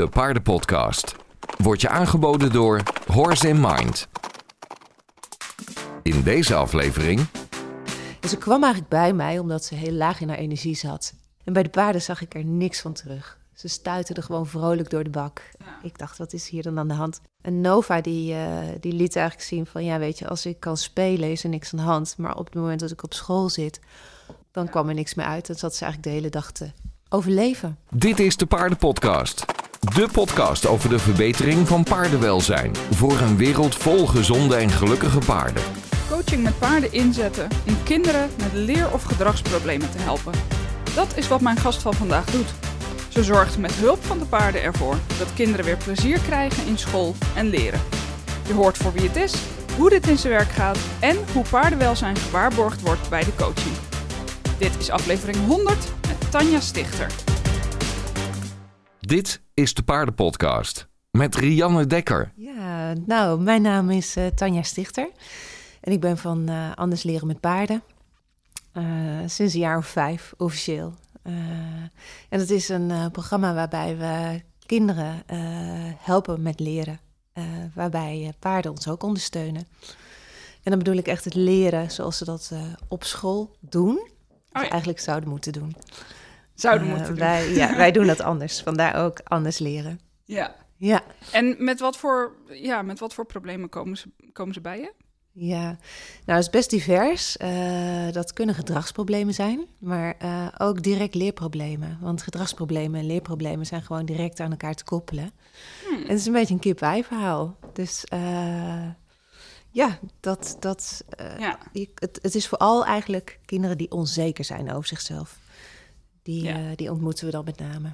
de Paardenpodcast. Wordt je aangeboden door Horse in Mind. In deze aflevering Dus ze kwam eigenlijk bij mij omdat ze heel laag in haar energie zat. En bij de paarden zag ik er niks van terug. Ze stuiterden gewoon vrolijk door de bak. Ik dacht, wat is hier dan aan de hand? En Nova die, eh, die liet eigenlijk zien van... ja, weet je, als ik kan spelen is er niks aan de hand. Maar op het moment dat ik op school zit, dan kwam er niks meer uit. En zat ze eigenlijk de hele dag te overleven. Dit is de Paardenpodcast. De podcast over de verbetering van paardenwelzijn. Voor een wereld vol gezonde en gelukkige paarden. Coaching met paarden inzetten om kinderen met leer- of gedragsproblemen te helpen. Dat is wat mijn gast van vandaag doet. Ze zorgt met hulp van de paarden ervoor dat kinderen weer plezier krijgen in school en leren. Je hoort voor wie het is, hoe dit in zijn werk gaat en hoe paardenwelzijn gewaarborgd wordt bij de coaching. Dit is aflevering 100 met Tanja Stichter. Dit is de Paardenpodcast. Met Rianne Dekker. Ja, nou, mijn naam is eh, Tanja Stichter. En ik ben van eh, Anders Leren met Paarden. Eh, sinds een jaar of vijf, officieel. Eh, en dat is een eh, programma waarbij we kinderen eh, helpen met leren. eh, waarbij paarden ons ook ondersteunen. En dan bedoel ik echt het leren zoals ze dat eh, op school doen. Ja. eigenlijk zouden moeten doen. Zouden Eh, moeten doen. wij, ja, wij doen dat anders. Vandaar ook anders leren. Ja. Ja. En met wat voor, ja, met wat voor problemen komen ze, komen ze bij je? Ja, nou, het is best divers. Eh, dat kunnen gedragsproblemen zijn, maar eh, ook direct leerproblemen. Want gedragsproblemen en leerproblemen zijn gewoon direct aan elkaar te koppelen. Hmm. En het is een beetje een kip-ei-verhaal. Dus eh, ja, dat, dat, Ja. je- het, het is vooral eigenlijk kinderen die onzeker zijn over zichzelf. Die, Ja. eh, die ontmoeten we dan met name.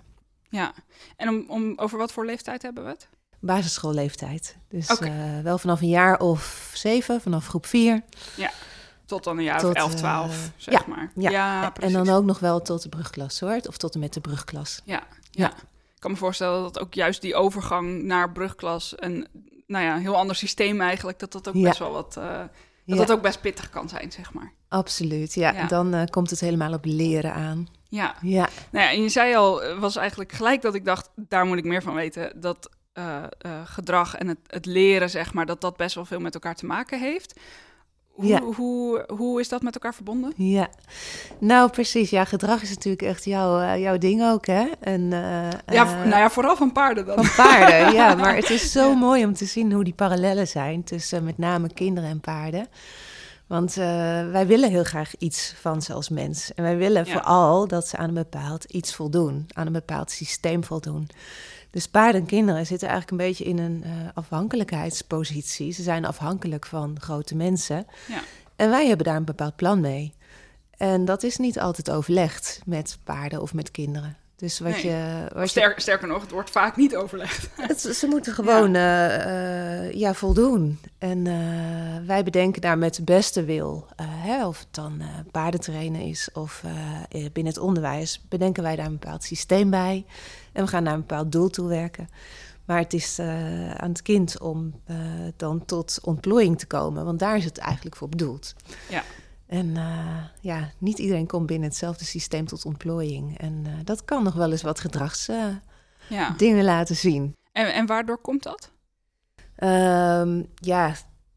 Ja. En om, om, over wat voor leeftijd hebben we het? Basisschoolleeftijd. Dus eh, wel vanaf een jaar of zeven, vanaf groep vier. Tot dan een jaar Tot, of 11, eh, 12, zeg ja, maar. Ja, en precies. dan ook nog wel tot de brugklas hoor, of tot en met de brugklas. Ja, ja. Ja. Ik kan me voorstellen dat ook juist die overgang naar brugklas... en nou ja, een heel ander systeem eigenlijk... dat dat ook Ja. best wel wat... dat Ja, dat ook best pittig kan zijn, zeg maar. absoluut. Ja, Ja. dan komt het helemaal op leren aan. Ja. Ja, Nou ja, en je zei al, eh, was eigenlijk gelijk dat ik dacht... daar moet ik meer van weten. Dat eh, eh, gedrag en het, het leren, zeg maar... dat dat best wel veel met elkaar te maken heeft. Hoe, Ja. hoe, hoe is dat met elkaar verbonden? ja. Nou, precies. Ja, gedrag is natuurlijk echt jouw, jouw ding ook, hè? En, Ja, nou ja, vooral van paarden dan. Van paarden, ja. Maar het is zo mooi om te zien hoe die parallellen zijn tussen met name kinderen en paarden. Want eh, wij willen heel graag iets van ze als mens. En wij willen Ja. vooral dat ze aan een bepaald iets voldoen, aan een bepaald systeem voldoen. Dus paarden en kinderen zitten eigenlijk een beetje in een eh, afhankelijkheidspositie. Ze zijn afhankelijk van grote mensen. Ja. En wij hebben daar een bepaald plan mee. En dat is niet altijd overlegd met paarden of met kinderen. Dus wat Nee. je. Wat je Sterker, nog, het wordt vaak niet overlegd. het, ze moeten gewoon eh, eh, ja, voldoen. En eh, wij bedenken daar met de beste wil, hè, of het dan paardentrainen is of binnen het onderwijs, bedenken wij daar een bepaald systeem bij. En we gaan naar een bepaald doel toe werken. Maar het is aan het kind om dan tot ontplooiing te komen, want daar is het eigenlijk voor bedoeld. Ja. En eh, ja, niet iedereen komt binnen hetzelfde systeem tot ontplooiing. En eh, dat kan nog wel eens wat gedragsdingen Ja. laten zien. En, en waardoor komt dat? Ehm, ja,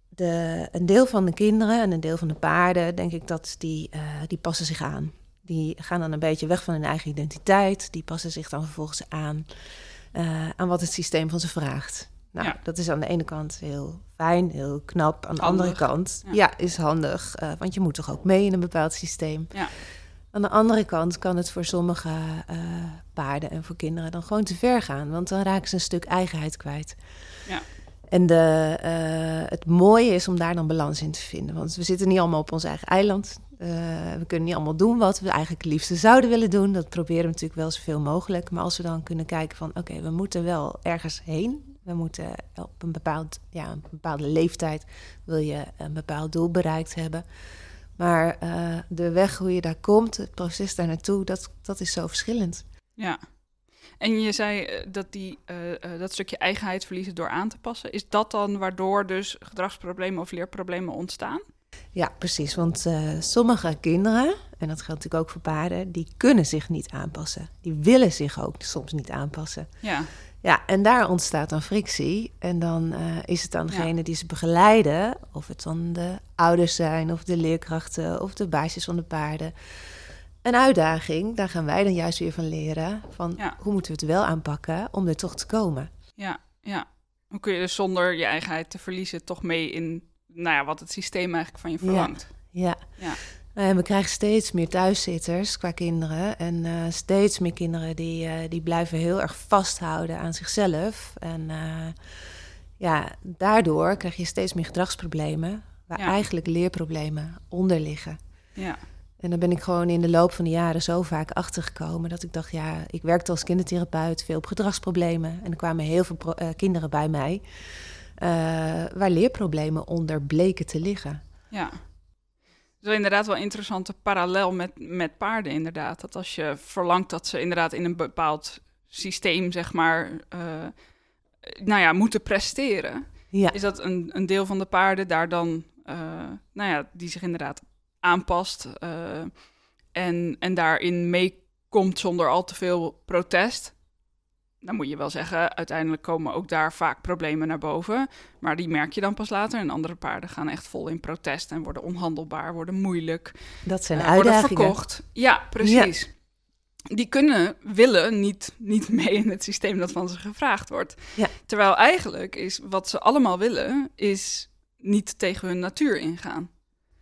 de, een deel van de kinderen en een deel van de paarden, denk ik dat die, eh, die passen zich aan. Die gaan dan een beetje weg van hun eigen identiteit. Die passen zich dan vervolgens aan eh, aan wat het systeem van ze vraagt. Nou, Ja. dat is aan de ene kant heel fijn, heel knap. Aan de andere kant, Ja. ja, is handig. eh, want je moet toch ook mee in een bepaald systeem. Ja. Aan de andere kant kan het voor sommige eh, paarden en voor kinderen dan gewoon te ver gaan. Want dan raken ze een stuk eigenheid kwijt. Ja. En de, eh, het mooie is om daar dan balans in te vinden. Want we zitten niet allemaal op ons eigen eiland. We kunnen niet allemaal doen wat we eigenlijk het liefste zouden willen doen. Dat proberen we natuurlijk wel zoveel mogelijk. Maar als we dan kunnen kijken van... oké, we moeten wel ergens heen. We moeten op een, bepaald, ja, een bepaalde leeftijd... wil je een bepaald doel bereikt hebben. Maar eh, de weg hoe je daar komt, het proces daar naartoe... dat, dat is zo verschillend. Ja. En je zei eh, dat die, eh, eh, dat stukje eigenheid verliezen door aan te passen. Is dat dan waardoor dus gedragsproblemen of leerproblemen ontstaan? Ja, precies. Want eh, sommige kinderen, en dat geldt natuurlijk ook voor paarden, die kunnen zich niet aanpassen. Die willen zich ook soms niet aanpassen. Ja, Ja, en daar ontstaat dan frictie. En dan eh, is het aan degene die ze begeleiden, of het dan de ouders zijn, of de leerkrachten, of de baasjes van de paarden. Een uitdaging, daar gaan wij dan juist weer van leren. Van Ja. hoe moeten we het wel aanpakken om er toch te komen? ja, ja. Hoe kun je dus zonder je eigenheid te verliezen toch mee in nou ja, wat het systeem eigenlijk van je Ja. verlangt? Ja. Ja. En we krijgen steeds meer thuiszitters qua kinderen. En eh, steeds meer kinderen die, eh, die blijven heel erg vasthouden aan zichzelf. En eh, ja, daardoor krijg je steeds meer gedragsproblemen. Waar Ja. eigenlijk leerproblemen onder liggen. Ja, En daar ben ik gewoon in de loop van de jaren zo vaak achter gekomen. Dat ik dacht, ja, ik werkte als kindertherapeut, veel op gedragsproblemen. En er kwamen heel veel eh, kinderen bij mij. eh, waar leerproblemen onder bleken te liggen. ja. Is inderdaad wel een interessante parallel met, met paarden, inderdaad. Dat als je verlangt dat ze inderdaad in een bepaald systeem, zeg maar, eh, nou ja, moeten presteren, Ja, is dat een, een deel van de paarden daar dan, eh, nou ja, die zich inderdaad aanpast eh, en, en daarin meekomt zonder al te veel protest. Dan moet je wel zeggen, uiteindelijk komen ook daar vaak problemen naar boven. Maar die merk je dan pas later. En andere paarden gaan echt vol in protest en worden onhandelbaar, worden moeilijk. dat zijn eh, worden uitdagingen. verkocht. Ja, precies. Die kunnen, willen niet, niet mee in het systeem dat van ze gevraagd wordt. Ja. Terwijl eigenlijk is wat ze allemaal willen, is niet tegen hun natuur ingaan.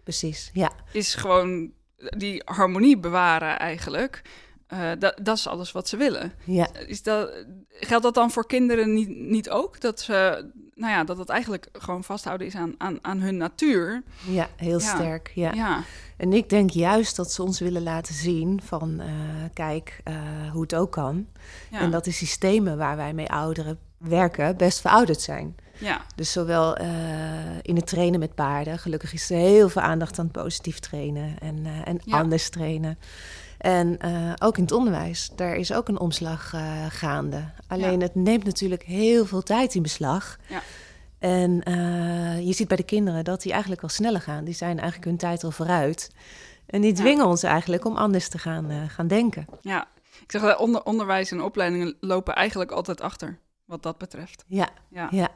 Precies, ja. Is gewoon die harmonie bewaren eigenlijk. Eh, dat, dat is alles wat ze willen. ja. Is dat, geldt dat dan voor kinderen niet, niet ook? Dat ze, nou ja, dat het eigenlijk gewoon vasthouden is aan, aan, aan hun natuur. Ja, heel Ja. sterk. Ja. Ja, En ik denk juist dat ze ons willen laten zien van, eh, kijk, eh, hoe het ook kan. ja, En dat de systemen waar wij mee ouderen werken best verouderd zijn. ja, Dus zowel in het trainen met paarden, gelukkig is er heel veel aandacht aan positief trainen en, en Ja. anders trainen. En eh, ook in het onderwijs, daar is ook een omslag eh, gaande. Alleen het neemt natuurlijk heel veel tijd in beslag. Ja. En eh, je ziet bij de kinderen dat die eigenlijk al sneller gaan. Die zijn eigenlijk hun tijd al vooruit. En die Ja. dwingen ons eigenlijk om anders te gaan, gaan denken. ja. Ik zeg, dat onder, onderwijs en opleidingen lopen eigenlijk altijd achter, wat dat betreft. Ja, Ja. ja.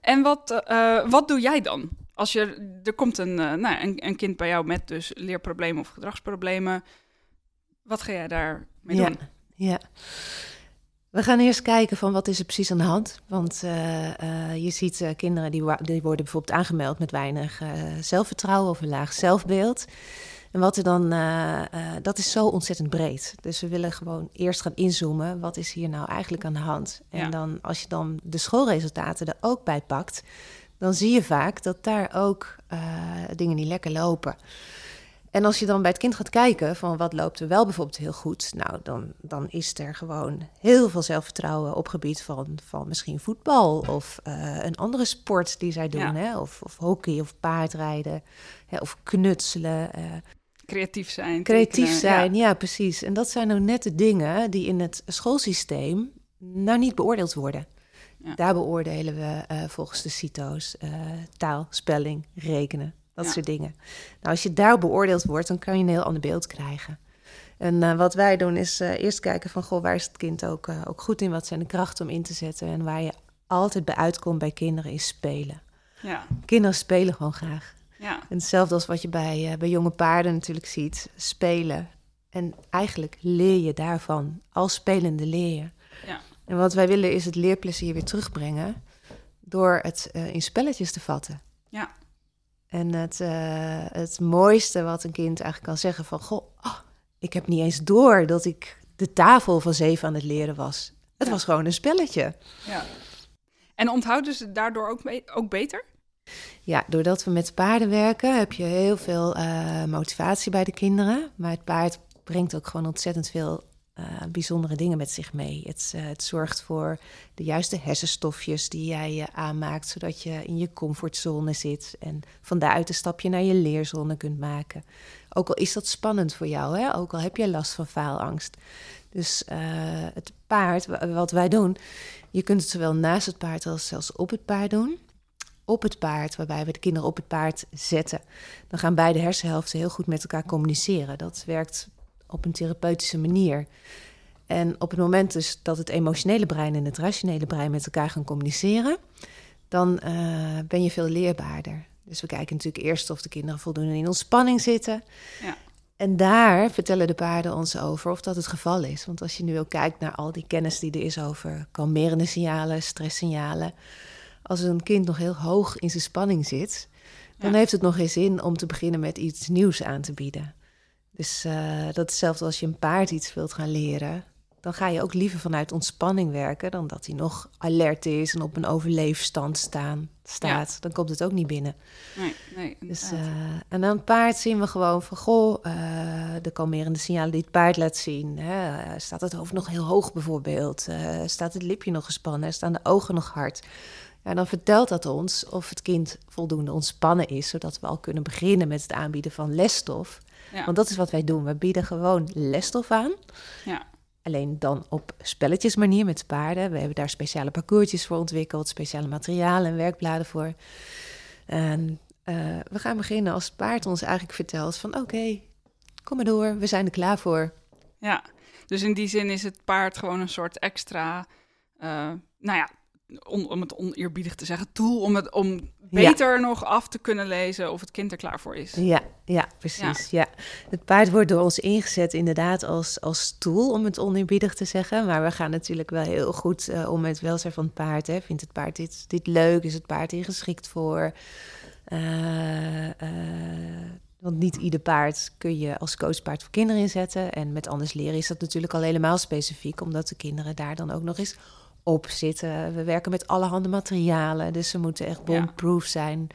En wat, wat doe jij dan? Als je, er komt een, nou, een, een kind bij jou met dus leerproblemen of gedragsproblemen. Wat ga jij daarmee ja, doen? Ja. We gaan eerst kijken van wat is er precies aan de hand. Want eh, eh, je ziet eh, kinderen die, die worden bijvoorbeeld aangemeld met weinig zelfvertrouwen of een laag zelfbeeld. En wat er dan, dat is zo ontzettend breed. Dus we willen gewoon eerst gaan inzoomen. Wat is hier nou eigenlijk aan de hand? En Ja. dan, als je dan de schoolresultaten er ook bij pakt, dan zie je vaak dat daar ook dingen niet lekker lopen. En als je dan bij het kind gaat kijken van wat loopt er wel bijvoorbeeld heel goed, nou dan, dan is er gewoon heel veel zelfvertrouwen op gebied van, van misschien voetbal of eh, een andere sport die zij doen, Ja. hè? Of, of hockey of paardrijden hè? of knutselen. eh, Creatief zijn. creatief tekenen, zijn, ja. ja. precies. En dat zijn nou net de dingen die in het schoolsysteem nou niet beoordeeld worden. Ja. Daar beoordelen we eh, volgens de CITO's taal, spelling, rekenen, dat Ja. soort dingen. Nou, als je daar beoordeeld wordt, dan kan je een heel ander beeld krijgen. En eh, wat wij doen is eh, eerst kijken van, goh, waar is het kind ook, eh, ook goed in? Wat zijn de krachten om in te zetten? En waar je altijd bij uitkomt bij kinderen is spelen. Ja, Kinderen spelen gewoon graag. ja, En hetzelfde als wat je bij, bij jonge paarden natuurlijk ziet, spelen. En eigenlijk leer je daarvan. Als spelende leer je. Ja. En wat wij willen is het leerplezier weer terugbrengen door het in spelletjes te vatten. Ja. En het, eh, het mooiste wat een kind eigenlijk kan zeggen van... Goh, oh, ik heb niet eens door dat ik de tafel van zeven aan het leren was. Het Ja. was gewoon een spelletje. ja. En onthouden ze daardoor ook, be- ook beter? Ja, doordat we met paarden werken, heb je heel veel eh, motivatie bij de kinderen. Maar het paard brengt ook gewoon ontzettend veel eh, bijzondere dingen met zich mee. Het, eh, het zorgt voor de juiste hersenstofjes die jij eh, aanmaakt, zodat je in je comfortzone zit en van daaruit een stapje naar je leerzone kunt maken. Ook al is dat spannend voor jou, hè? ook al heb je last van faalangst. Dus het paard, wa- wat wij doen, je kunt het zowel naast het paard als zelfs op het paard doen. op het paard, waarbij we de kinderen op het paard zetten. Dan gaan beide hersenhelften heel goed met elkaar communiceren. Dat werkt op een therapeutische manier. En op het moment dus dat het emotionele brein en het rationele brein met elkaar gaan communiceren, dan uh, ben je veel leerbaarder. Dus we kijken natuurlijk eerst of de kinderen voldoende in ontspanning zitten. Ja. En daar vertellen de paarden ons over of dat het geval is. Want als je nu ook kijkt naar al die kennis die er is over kalmerende signalen, stresssignalen. Als een kind nog heel hoog in zijn spanning zit, dan heeft het nog geen zin om te beginnen met iets nieuws aan te bieden. Dus uh, dat is hetzelfde als je een paard iets wilt gaan leren dan ga je ook liever vanuit ontspanning werken dan dat hij nog alert is en op een overleefstand staan, staat. Dan komt het ook niet binnen. Nee, nee. Dus, uh, en aan het paard zien we gewoon van goh, uh, de kalmerende signalen die het paard laat zien. Hè? Staat het hoofd nog heel hoog bijvoorbeeld? Staat het lipje nog gespannen? Staan de ogen nog hard? Ja, dan vertelt dat ons of het kind voldoende ontspannen is, zodat we al kunnen beginnen met het aanbieden van lesstof. Ja. Want dat is wat wij doen. We bieden gewoon lesstof aan. Ja. Alleen dan op spelletjesmanier met paarden. We hebben daar speciale parcoursjes voor ontwikkeld, speciale materialen en werkbladen voor. En uh, we gaan beginnen als het paard ons eigenlijk vertelt van oké, kom maar door, we zijn er klaar voor. Ja, dus in die zin is het paard gewoon een soort extra, uh, nou ja, om het oneerbiedig te zeggen, tool om, het, om beter nog af te kunnen lezen of het kind er klaar voor is. Ja, ja precies. Ja. Het paard wordt door ons ingezet inderdaad als, als tool, om het oneerbiedig te zeggen. Maar we gaan natuurlijk wel heel goed uh, om met het welzijn van het paard. Hè. Vindt het paard dit, dit leuk? Is het paard hier geschikt voor? Uh, uh, want niet ieder paard kun je als coachpaard voor kinderen inzetten. En met anders leren is dat natuurlijk al helemaal specifiek, omdat de kinderen daar dan ook nog eens op zitten. We werken met allerhande materialen, dus ze moeten echt bombproof zijn.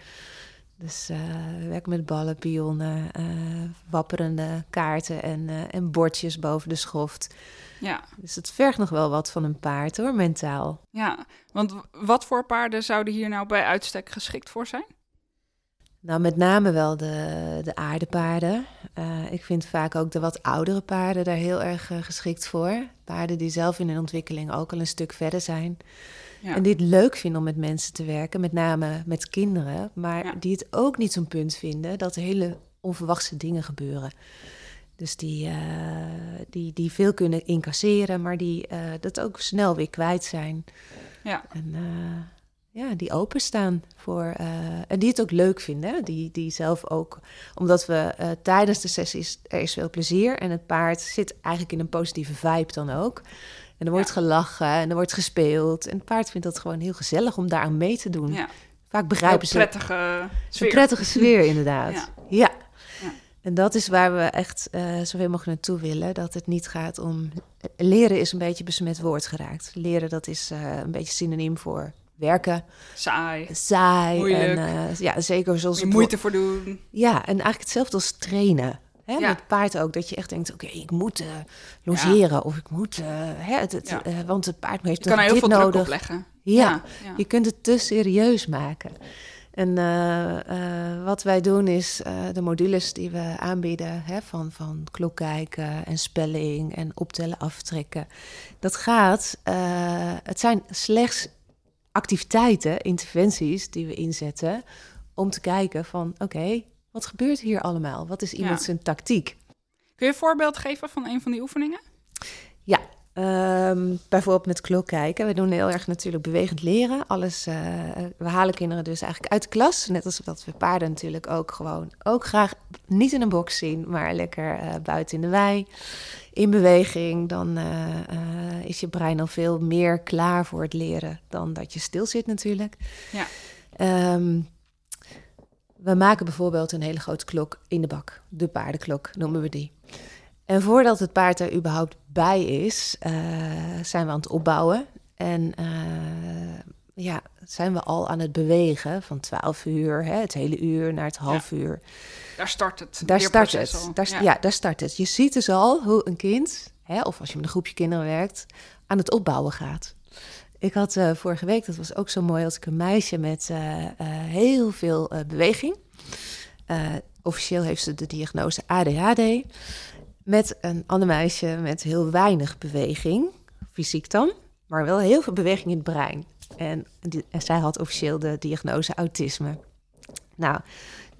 Dus uh, we werken met ballen, pionnen, uh, wapperende kaarten en, uh, en bordjes boven de schoft. Ja. Dus het vergt nog wel wat van een paard hoor, mentaal. Ja, want wat voor paarden zouden hier nou bij uitstek geschikt voor zijn? Nou, met name wel de, de aardepaarden. Uh, ik vind vaak ook de wat oudere paarden daar heel erg uh, geschikt voor. Paarden die zelf in hun ontwikkeling ook al een stuk verder zijn. Ja. En die het leuk vinden om met mensen te werken, met name met kinderen. Maar ja. die het ook niet zo'n punt vinden dat er hele onverwachte dingen gebeuren. Dus die, uh, die, die veel kunnen incasseren, maar die dat ook snel weer kwijt zijn. Ja. En, ja, die openstaan voor. Uh, en die het ook leuk vinden. Die, die zelf ook. Omdat we uh, tijdens de sessies. Er is veel plezier. En het paard zit eigenlijk in een positieve vibe dan ook. En er wordt ja. gelachen en er wordt gespeeld. En het paard vindt dat gewoon heel gezellig om daar aan mee te doen. Ja. Vaak begrijpen ze. Een prettige sfeer. Een prettige sfeer, inderdaad. ja. ja. En dat is waar we echt uh, zoveel mogelijk naartoe willen. Dat het niet gaat om. Leren is een beetje besmet woord geraakt. Leren, dat is een beetje synoniem voor werken. Saai. Saai. Moeilijk. En, uh, ja, zeker zoals... Je moeite voor doen. Ja, en eigenlijk hetzelfde als trainen. Hè, ja. Met paard ook, dat je echt denkt, oké, okay, ik moet uh, logeren ja. of ik moet, uh, hè, het, het, ja. want het paard heeft je kan er heel veel nodig. druk opleggen. Ja, je kunt het te serieus maken. En wat wij doen is de modules die we aanbieden, hè, van, van klok kijken en spelling en optellen, aftrekken. Dat gaat, het zijn slechts activiteiten, interventies die we inzetten om te kijken van oké, wat gebeurt hier allemaal? Wat is iemand ja. zijn tactiek? Kun je een voorbeeld geven van een van die oefeningen? Ja, um, bijvoorbeeld met klok kijken. We doen heel erg natuurlijk bewegend leren. Alles, uh, we halen kinderen dus eigenlijk uit de klas. Net als dat we paarden natuurlijk ook gewoon ook graag niet in een box zien, maar lekker uh, buiten in de wei in beweging, dan uh, uh, is je brein al veel meer klaar voor het leren dan dat je stil zit natuurlijk. Ja. Um, we maken bijvoorbeeld een hele grote klok in de bak. De paardenklok noemen we die. En voordat het paard er überhaupt bij is, uh, zijn we aan het opbouwen. En ja, zijn we al aan het bewegen van 12 uur, hè, het hele uur naar het half ja. uur. Daar start het. Daar start het. Daar, ja. ja. daar start het. Je ziet dus al hoe een kind, hè, of als je met een groepje kinderen werkt, aan het opbouwen gaat. Ik had uh, vorige week, dat was ook zo mooi, als ik een meisje met uh, uh, heel veel beweging. officieel heeft ze de diagnose ADHD. Met een ander meisje met heel weinig beweging, fysiek dan. maar wel heel veel beweging in het brein. En, die, en zij had officieel de diagnose autisme. Nou,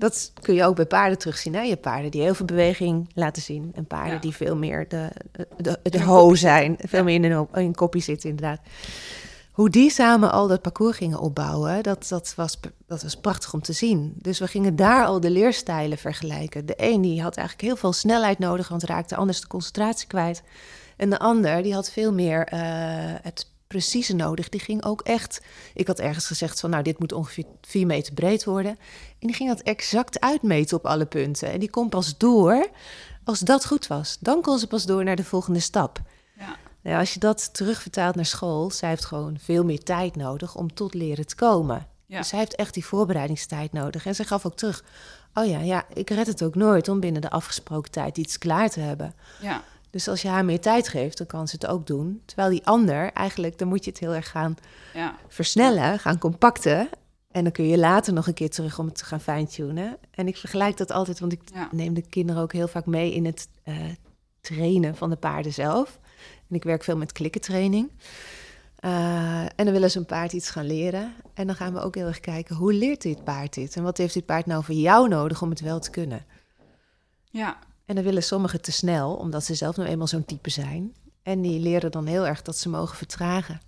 dat kun je ook bij paarden terugzien. Hè? Je hebt paarden die heel veel beweging laten zien. En paarden Ja. die veel meer de, de, ho zijn. Veel Ja. meer in een, in een koppie zitten, inderdaad. Hoe die samen al dat parcours gingen opbouwen, dat, dat, was, dat was prachtig om te zien. Dus we gingen daar al de leerstijlen vergelijken. De een die had eigenlijk heel veel snelheid nodig, want raakte anders de concentratie kwijt. En de ander die had veel meer eh, het precieze nodig. Die ging ook echt. Ik had ergens gezegd van, nou, dit moet ongeveer vier meter breed worden. En die ging dat exact uitmeten op alle punten. En die kon pas door als dat goed was. Dan kon ze pas door naar de volgende stap. Ja. Nou, als je dat terugvertaalt naar school, zij heeft gewoon veel meer tijd nodig om tot leren te komen. Ja. Dus zij heeft echt die voorbereidingstijd nodig. En ze gaf ook terug: Oh ja, ja, ik red het ook nooit om binnen de afgesproken tijd iets klaar te hebben. Ja. Dus als je haar meer tijd geeft, dan kan ze het ook doen. Terwijl die ander, eigenlijk, dan moet je het heel erg gaan Ja. versnellen, gaan compacten. En dan kun je later nog een keer terug om het te gaan fine-tunen. En ik vergelijk dat altijd, want ik Ja. neem de kinderen ook heel vaak mee in het eh, trainen van de paarden zelf. En ik werk veel met klikkentraining. Eh, en dan willen ze een paard iets gaan leren. En dan gaan we ook heel erg kijken, hoe leert dit paard dit? En wat heeft dit paard nou voor jou nodig om het wel te kunnen? Ja. En dan willen sommigen te snel, omdat ze zelf nou eenmaal zo'n type zijn. En die leren dan heel erg dat ze mogen vertragen.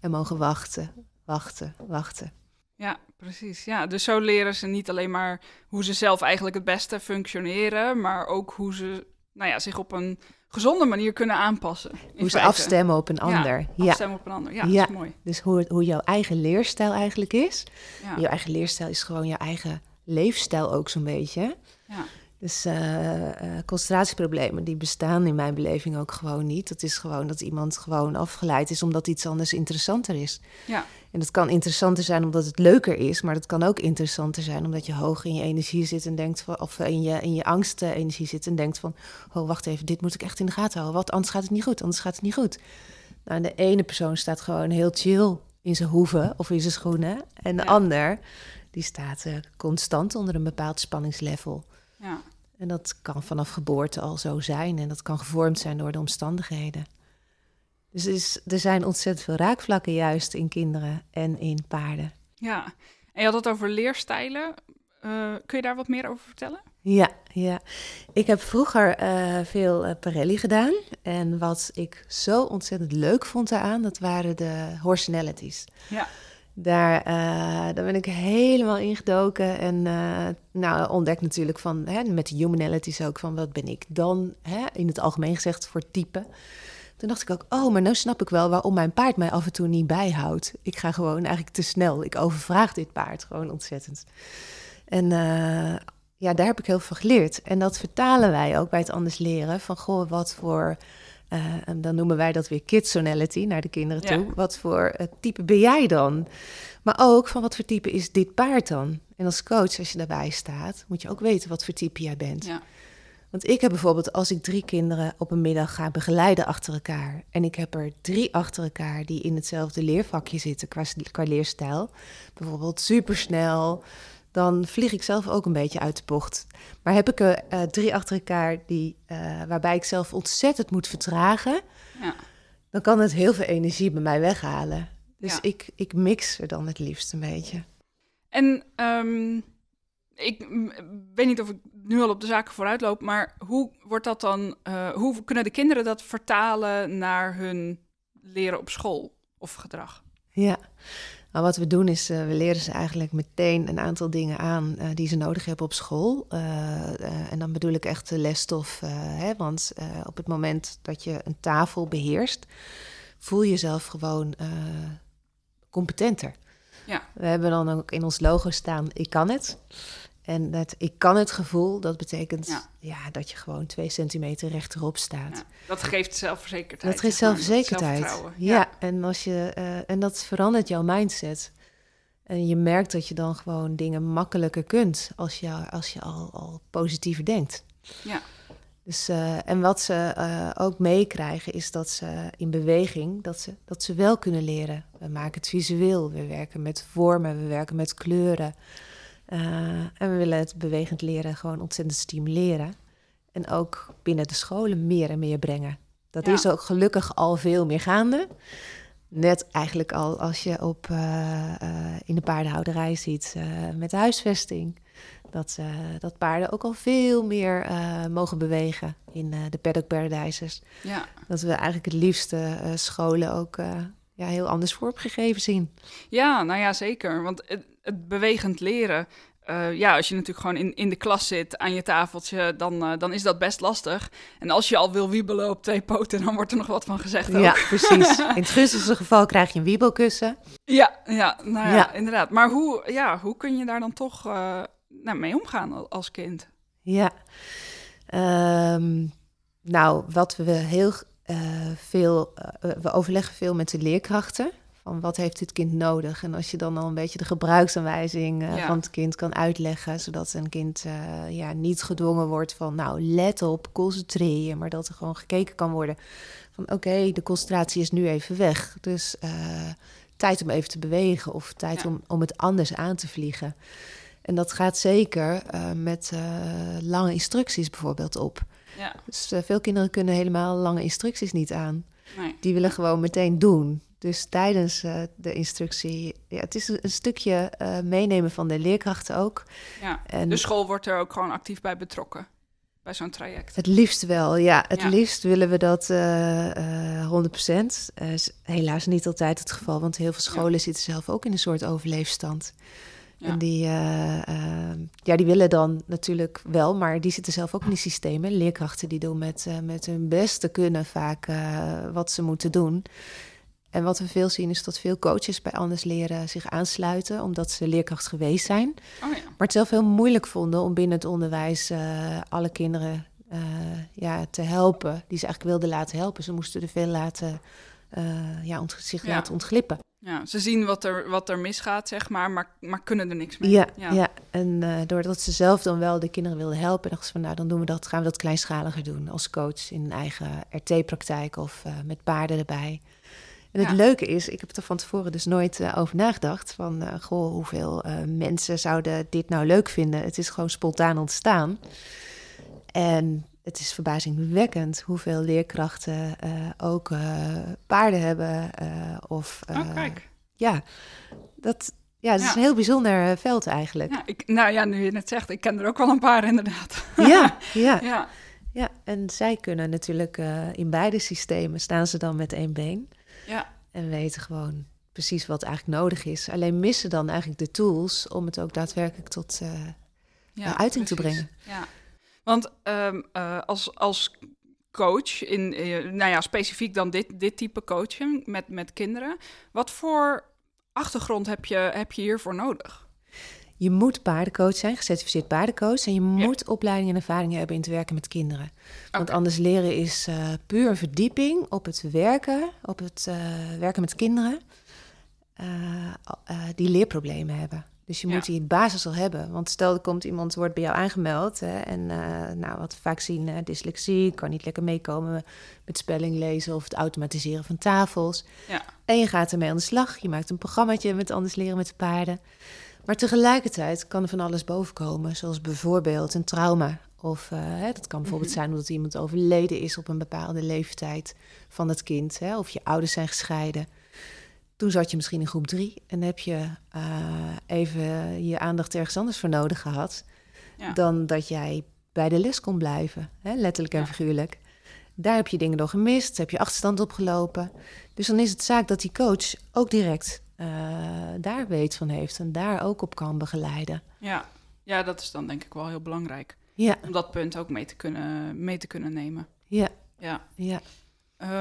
En mogen wachten, wachten, wachten. Ja, precies. Ja, dus zo leren ze niet alleen maar hoe ze zelf eigenlijk het beste functioneren, maar ook hoe ze nou ja, zich op een gezonde manier kunnen aanpassen. Hoe ze afstemmen op een ander. Ja, Afstemmen op een ander. Ja, Ja. dat is mooi. Dus hoe, hoe jouw eigen leerstijl eigenlijk is. Ja. Jouw eigen leerstijl is gewoon jouw eigen leefstijl ook zo'n beetje. Ja. Dus eh, eh, concentratieproblemen, die bestaan in mijn beleving ook gewoon niet. Dat is gewoon dat iemand gewoon afgeleid is omdat iets anders interessanter is. Ja. En dat kan interessanter zijn omdat het leuker is, maar dat kan ook interessanter zijn omdat je hoog in je energie zit en denkt van, of in je, in je angst eh, energie zit en denkt van, oh wacht even, dit moet ik echt in de gaten houden, wat anders gaat het niet goed, anders gaat het niet goed. Nou, en de ene persoon staat gewoon heel chill in zijn hoeven of in zijn schoenen en de Ja. ander die staat eh, constant onder een bepaald spanningslevel. Ja. En dat kan vanaf geboorte al zo zijn en dat kan gevormd zijn door de omstandigheden. Dus er, is, er zijn ontzettend veel raakvlakken juist in kinderen en in paarden. ja. En je had het over leerstijlen. Eh, kun je daar wat meer over vertellen? Ja, ja. Ik heb vroeger eh, veel eh, Parelli gedaan. En wat ik zo ontzettend leuk vond daaraan, dat waren de horsenalities. Ja. Daar, eh, daar ben ik helemaal ingedoken en eh, nou, ontdekt natuurlijk van, hè, met de humanalities ook, van wat ben ik dan, hè, in het algemeen gezegd, voor type. Toen dacht ik ook, oh, maar nu snap ik wel waarom mijn paard mij af en toe niet bijhoudt. Ik ga gewoon eigenlijk te snel. Ik overvraag dit paard gewoon ontzettend. En eh, ja, daar heb ik heel veel geleerd. En dat vertalen wij ook bij het anders leren. Van, goh, wat voor... eh, en dan noemen wij dat weer kidsonality naar de kinderen Ja. toe. Wat voor eh, type ben jij dan? Maar ook van wat voor type is dit paard dan? En als coach, als je daarbij staat, moet je ook weten wat voor type jij bent. Ja. Want ik heb bijvoorbeeld, als ik drie kinderen op een middag ga begeleiden achter elkaar. en ik heb er drie achter elkaar die in hetzelfde leervakje zitten qua, qua leerstijl. bijvoorbeeld supersnel. Dan vlieg ik zelf ook een beetje uit de bocht. Maar heb ik er eh, drie achter elkaar die, eh, waarbij ik zelf ontzettend moet vertragen. Ja. dan kan het heel veel energie bij mij weghalen. Dus Ja. ik, ik mix er dan het liefst een beetje. En ehm, ik weet niet of ik nu al op de zaken vooruit loop, maar hoe wordt dat dan? eh, hoe kunnen de kinderen dat vertalen naar hun leren op school of gedrag? Ja, nou, wat we doen is, eh, we leren ze eigenlijk meteen een aantal dingen aan eh, die ze nodig hebben op school. Eh, en dan bedoel ik echt de lesstof, hè, want op het moment dat je een tafel beheerst, voel je jezelf gewoon competenter. Ja. We hebben dan ook in ons logo staan, ik kan het. En dat ik kan het gevoel, dat betekent Ja. ja. dat je gewoon twee centimeter rechterop staat. Ja, dat geeft zelfverzekerdheid. Dat geeft zelfverzekerdheid. Ja, en, als je, eh, en dat verandert jouw mindset. En je merkt dat je dan gewoon dingen makkelijker kunt als je, als je al, al positiever denkt. Ja. Dus, eh, en wat ze eh, ook meekrijgen is dat ze in beweging, dat ze, dat ze wel kunnen leren. We maken het visueel, we werken met vormen, we werken met kleuren. Eh, en we willen het bewegend leren gewoon ontzettend stimuleren. En ook binnen de scholen meer en meer brengen. Dat Ja. is ook gelukkig al veel meer gaande. Net eigenlijk al als je op, uh, in de paardenhouderij ziet met huisvesting. Dat, dat paarden ook al veel meer mogen bewegen in de paddock paradijzers. Ja. Dat we eigenlijk het liefste scholen ook ja, heel anders vormgegeven zien. Ja, nou ja, zeker. Want het, bewegend leren, uh, ja, als je natuurlijk gewoon in, in de klas zit aan je tafeltje, dan, uh, dan is dat best lastig. En als je al wil wiebelen op twee poten, dan wordt er nog wat van gezegd. Ook. Ja, precies. In het gunstigste geval krijg je een wiebelkussen. Ja, ja, nou ja, ja. inderdaad. Maar hoe, ja, hoe kun je daar dan toch uh, nou, mee omgaan als kind? Ja, um, nou, wat we heel veel, we overleggen veel met de leerkrachten van wat heeft dit kind nodig? En als je dan al een beetje de gebruiksaanwijzing uh, van het kind kan uitleggen, zodat een kind uh, ja, niet gedwongen wordt van nou let op, concentreer je, maar dat er gewoon gekeken kan worden van oké, de concentratie is nu even weg. Dus uh, tijd om even te bewegen of tijd om, om het anders aan te vliegen. En dat gaat zeker met lange instructies bijvoorbeeld op. Ja. Dus veel kinderen kunnen helemaal lange instructies niet aan. Nee. Die willen gewoon meteen doen. Dus tijdens uh, de instructie, ja, het is een, stukje uh, meenemen van de leerkrachten ook. Ja, en de school wordt er ook gewoon actief bij betrokken, bij zo'n traject. Het liefst wel, ja. Het liefst willen we dat uh, uh 100%. is helaas niet altijd het geval, want heel veel scholen ja. zitten zelf ook in een soort overleefstand. Ja. En die, ja, die willen dan natuurlijk wel, maar die zitten zelf ook in die systemen. Leerkrachten die doen met, met hun beste kunnen vaak wat ze moeten doen. En wat we veel zien is dat veel coaches bij Anders Leren zich aansluiten, omdat ze leerkracht geweest zijn. Oh ja. Maar het zelf heel moeilijk vonden om binnen het onderwijs uh, alle kinderen uh, ja, te helpen, die ze eigenlijk wilden laten helpen. Ze moesten er veel laten, uh, ja, zich ja. laten ontglippen. Ja, ze zien wat er, wat er misgaat, zeg maar, maar, maar kunnen er niks mee. Ja, ja. ja. en doordat ze zelf dan wel de kinderen wilden helpen, dachten ze van, nou, dan doen we dat, gaan we dat kleinschaliger doen als coach in een eigen RT-praktijk of met paarden erbij. En het leuke is, ik heb er van tevoren dus nooit uh, over nagedacht. Van, uh, goh, hoeveel uh, mensen zouden dit nou leuk vinden? Het is gewoon spontaan ontstaan. En het is verbazingwekkend hoeveel leerkrachten ook paarden hebben. of, oh, kijk. Ja, dat, ja, het is een heel bijzonder veld eigenlijk. Ja, ik, nou ja, nu je het zegt, ik ken er ook wel een paar inderdaad. Ja, ja. ja. ja en zij kunnen natuurlijk in beide systemen staan ze dan met één been. Ja. En weten gewoon precies wat eigenlijk nodig is. Alleen missen dan eigenlijk de tools om het ook daadwerkelijk tot uh, ja, uiting te brengen. Ja, want um, uh, als, als coach, in, uh, nou ja, specifiek dan dit, dit type coaching met, met kinderen, wat voor achtergrond heb je, heb je hiervoor nodig? Je moet paardencoach zijn, gecertificeerd paardencoach. En je moet opleiding en ervaring hebben in het werken met kinderen. Want anders leren is uh, puur verdieping op het werken, op het uh, werken met kinderen uh, die leerproblemen hebben. Dus je moet die basis al hebben. Want stel er komt iemand, wordt bij jou aangemeld. Hè, en nou, wat we vaak zien, dyslexie, kan niet lekker meekomen met spelling lezen of het automatiseren van tafels. Ja. En je gaat ermee aan de slag. Je maakt een programmaatje met anders leren met de paarden. Maar tegelijkertijd kan er van alles bovenkomen, zoals bijvoorbeeld een trauma. Of uh, hè, dat kan bijvoorbeeld mhm. zijn omdat iemand overleden is op een bepaalde leeftijd van het kind. Hè, of je ouders zijn gescheiden. Toen zat je misschien in groep drie en heb je uh, even je aandacht ergens anders voor nodig gehad. Ja. Dan dat jij bij de les kon blijven, hè, letterlijk en ja. figuurlijk. Daar heb je dingen door gemist, heb je achterstand opgelopen. Dus dan is het zaak dat die coach ook direct uh, daar weet van heeft en daar ook op kan begeleiden. Ja. ja, dat is dan denk ik wel heel belangrijk. Ja. Om dat punt ook mee te kunnen, mee te kunnen nemen. Ja. Ja. ja.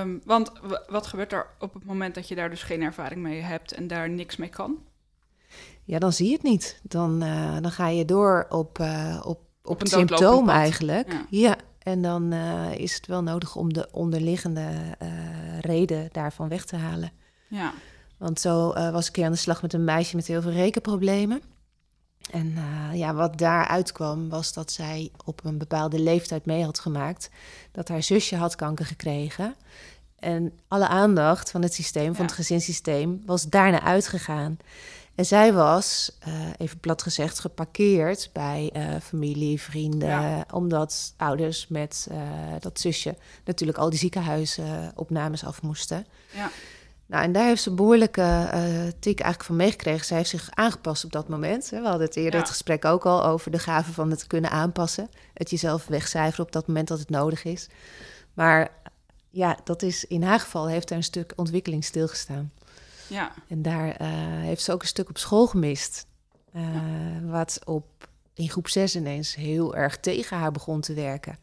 Um, want wat gebeurt er op het moment dat je daar dus geen ervaring mee hebt en daar niks mee kan? Ja, dan zie je het niet. Dan, uh, dan ga je door op, uh, op, op, het symptoom eigenlijk. Ja. ja. En dan uh, is het wel nodig om de onderliggende reden daarvan weg te halen. Ja. Want zo uh, was ik keer aan de slag met een meisje met heel veel rekenproblemen. En uh, ja, wat daaruit kwam was dat zij op een bepaalde leeftijd mee had gemaakt dat haar zusje had kanker gekregen. En alle aandacht van het systeem, van het gezinssysteem, was daarna uitgegaan. En zij was, uh, even plat gezegd, geparkeerd bij uh, familie, vrienden. Ja. Omdat ouders met uh, dat zusje natuurlijk al die ziekenhuisopnames af moesten. Ja. Nou, en daar heeft ze een behoorlijke uh, tik eigenlijk van meegekregen. Zij heeft zich aangepast op dat moment. We hadden het eerder Ja. het gesprek ook al over de gave van het kunnen aanpassen. Het jezelf wegcijferen op dat moment dat het nodig is. Maar ja, dat is in haar geval heeft er een stuk ontwikkeling stilgestaan. Ja, En daar eh, heeft ze ook een stuk op school gemist. Eh, Wat op, in groep 6 ineens heel erg tegen haar begon te werken.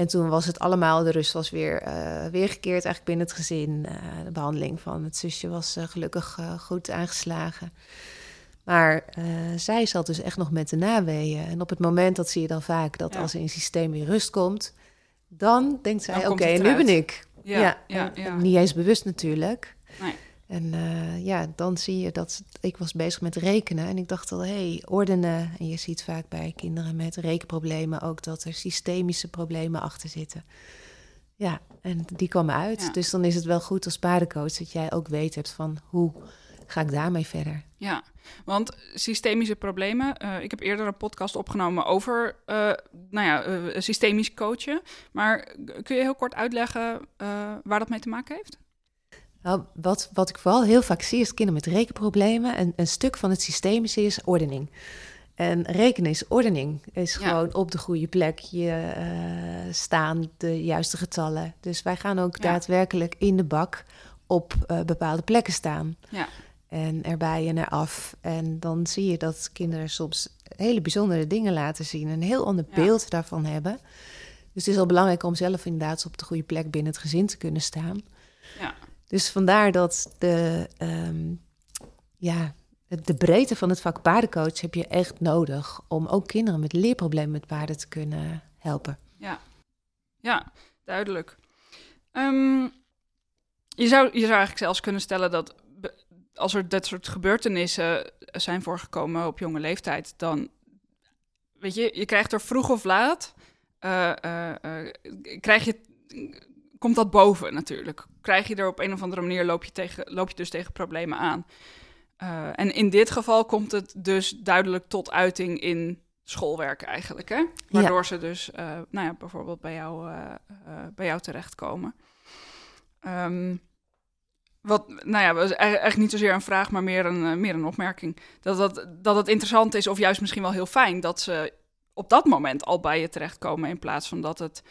En toen was het allemaal, de rust was weer eh, weergekeerd eigenlijk binnen het gezin. Eh, de behandeling van het zusje was eh, gelukkig goed aangeslagen. Maar zij zat dus echt nog met de naweeën. En op het moment, dat zie je dan vaak, dat Ja. als in het systeem weer rust komt... dan denkt zij, oké, en nu ben ik. ja, ja, ja. en- niet eens bewust natuurlijk. Nee. En eh, ja, dan zie je dat ik was bezig met rekenen en ik dacht al, hé, hey, ordenen. En je ziet vaak bij kinderen met rekenproblemen ook dat er systemische problemen achter zitten. Ja, en die komen uit. Ja. Dus dan is het wel goed als paardencoach dat jij ook weet hebt van hoe ga ik daarmee verder. Ja, want systemische problemen. eh, ik heb eerder een podcast opgenomen over eh, nou ja, systemisch coachen. Maar kun je heel kort uitleggen waar dat mee te maken heeft? Nou, wat, wat ik vooral heel vaak zie is kinderen met rekenproblemen. En een stuk van het systemische is ordening. En rekenen is ordening. Is Ja. gewoon op de goede plek je eh, staan, de juiste getallen. Dus wij gaan ook Ja. daadwerkelijk in de bak op eh, bepaalde plekken staan. Ja. En erbij en eraf. En dan zie je dat kinderen soms hele bijzondere dingen laten zien. Een heel ander beeld daarvan hebben. Dus het is al belangrijk om zelf inderdaad op de goede plek binnen het gezin te kunnen staan. Ja. Dus vandaar dat de, ehm, ja, de breedte van het vak paardencoach heb je echt nodig om ook kinderen met leerproblemen met paarden te kunnen helpen. Ja, duidelijk. Ehm, je, zou, je zou eigenlijk zelfs kunnen stellen dat als er dit soort gebeurtenissen zijn voorgekomen op jonge leeftijd, dan weet je, je krijgt er vroeg of laat, eh, eh, eh, krijg je, komt dat boven natuurlijk. Krijg je er op een of andere manier, loop je, tegen, loop je dus tegen problemen aan. Eh, en in dit geval komt het dus duidelijk tot uiting in schoolwerk eigenlijk, hè? Waardoor ze dus, eh, nou ja, bijvoorbeeld bij jou, eh, bij jou terechtkomen. Ehm, wat, nou ja, was eigenlijk niet zozeer een vraag, maar meer een, meer een opmerking. Dat, dat, dat het interessant is, of juist misschien wel heel fijn, dat ze op dat moment al bij je terechtkomen. In plaats van dat het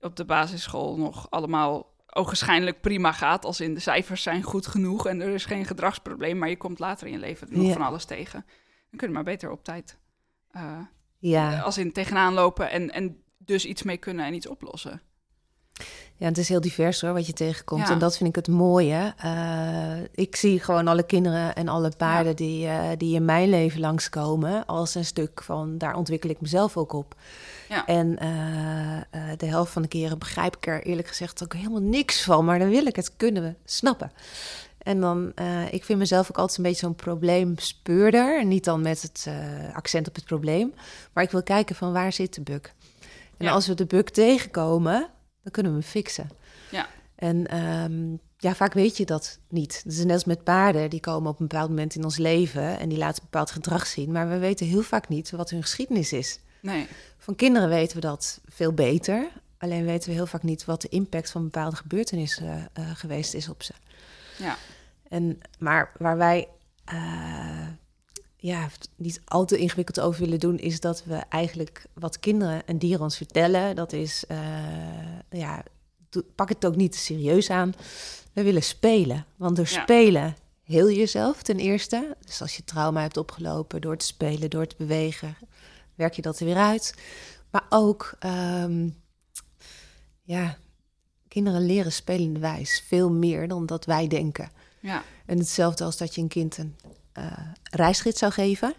op de basisschool nog allemaal ogenschijnlijk prima gaat. Als in de cijfers zijn goed genoeg en er is geen gedragsprobleem. Maar je komt later in je leven nog Ja. van alles tegen. Dan kun je maar beter op tijd eh, Ja, als in tegenaan lopen en, en dus iets mee kunnen en iets oplossen. ja, het is heel divers hoor, wat je tegenkomt. Ja. En dat vind ik het mooie. Eh, ik zie gewoon alle kinderen en alle paarden Ja. die, eh, die in mijn leven langskomen als een stuk van, daar ontwikkel ik mezelf ook op. Ja. En eh, eh, de helft van de keren begrijp ik er eerlijk gezegd ook helemaal niks van. Maar dan wil ik het kunnen snappen. En dan, eh, ik vind mezelf ook altijd een beetje zo'n probleemspeurder. Niet dan met het accent op het probleem. Maar ik wil kijken van waar zit de bug. En Ja. als we de bug tegenkomen, dan kunnen we hem fixen. Ja. En ehm, ja, vaak weet je dat niet. Is net als met paarden. Die komen op een bepaald moment in ons leven en die laten een bepaald gedrag zien. Maar we weten heel vaak niet wat hun geschiedenis is. Nee, Van kinderen weten we dat veel beter. Alleen weten we heel vaak niet wat de impact van bepaalde gebeurtenissen eh, geweest is op ze. ja, En, maar waar wij eh, ja, niet al te ingewikkeld over willen doen, is dat we eigenlijk wat kinderen en dieren ons vertellen, dat is, eh, ja, pak het ook niet te serieus aan. We willen spelen, want door Ja. spelen heel je jezelf ten eerste. Dus als je trauma hebt opgelopen door te spelen, door te bewegen, werk je dat er weer uit. Maar ook, ehm, ja, kinderen leren spelende wijs veel meer dan dat wij denken. ja, En hetzelfde als dat je een kind een eh reisgids zou geven.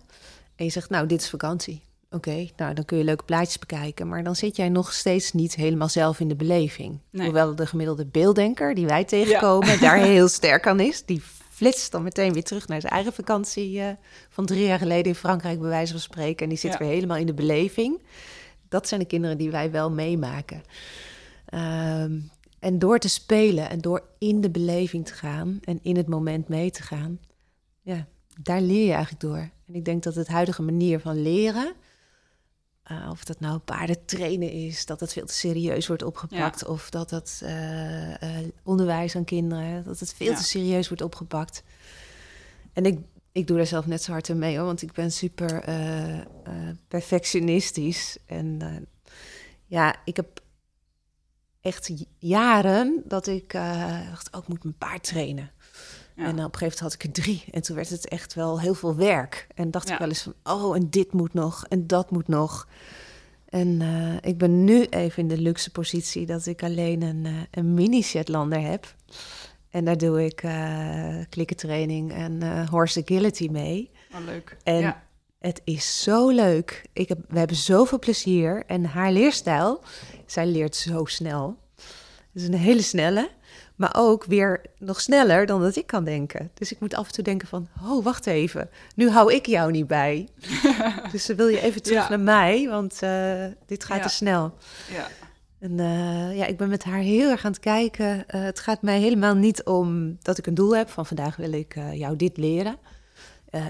En je zegt, nou, dit is vakantie. Oké, nou, dan kun je leuke plaatjes bekijken. Maar dan zit jij nog steeds niet helemaal zelf in de beleving. Nee. Hoewel de gemiddelde beelddenker die wij tegenkomen daar heel sterk aan is. Die flitst dan meteen weer terug naar zijn eigen vakantie eh, van drie jaar geleden in Frankrijk, bij wijze van spreken. En die zit Ja. weer helemaal in de beleving. Dat zijn de kinderen die wij wel meemaken. Ehm, en door te spelen en door in de beleving te gaan en in het moment mee te gaan, ja, daar leer je eigenlijk door. En ik denk dat het huidige manier van leren eh, of dat nou paardentrainen is, dat het veel te serieus wordt opgepakt. Of dat het eh, eh, onderwijs aan kinderen, dat het veel Ja. te serieus wordt opgepakt. En ik, ik doe daar zelf net zo hard aan mee hoor, want ik ben super perfectionistisch. En ja, ik heb echt jaren dat ik dacht, oh, ik moet mijn paard trainen. En op een gegeven moment had ik er drie. En toen werd het echt wel heel veel werk. En dacht ik wel eens van, oh, en dit moet nog, en dat moet nog. En eh, ik ben nu even in de luxe positie dat ik alleen een, eh, een mini-Shetlander heb. En daar doe ik eh klikkentraining en horse agility mee. Oh, leuk. En ja. het is zo leuk. Ik heb, we hebben zoveel plezier. En haar leerstijl, zij leert zo snel. Het is een hele snelle, maar ook weer nog sneller dan dat ik kan denken. Dus ik moet af en toe denken van, oh, wacht even. Nu hou ik jou niet bij. dus dan wil je even terug Ja. naar mij, want eh, dit gaat Ja. te snel. ja. En eh, ja, ik ben met haar heel erg aan het kijken. Eh, het gaat mij helemaal niet om dat ik een doel heb van vandaag wil ik jou dit leren.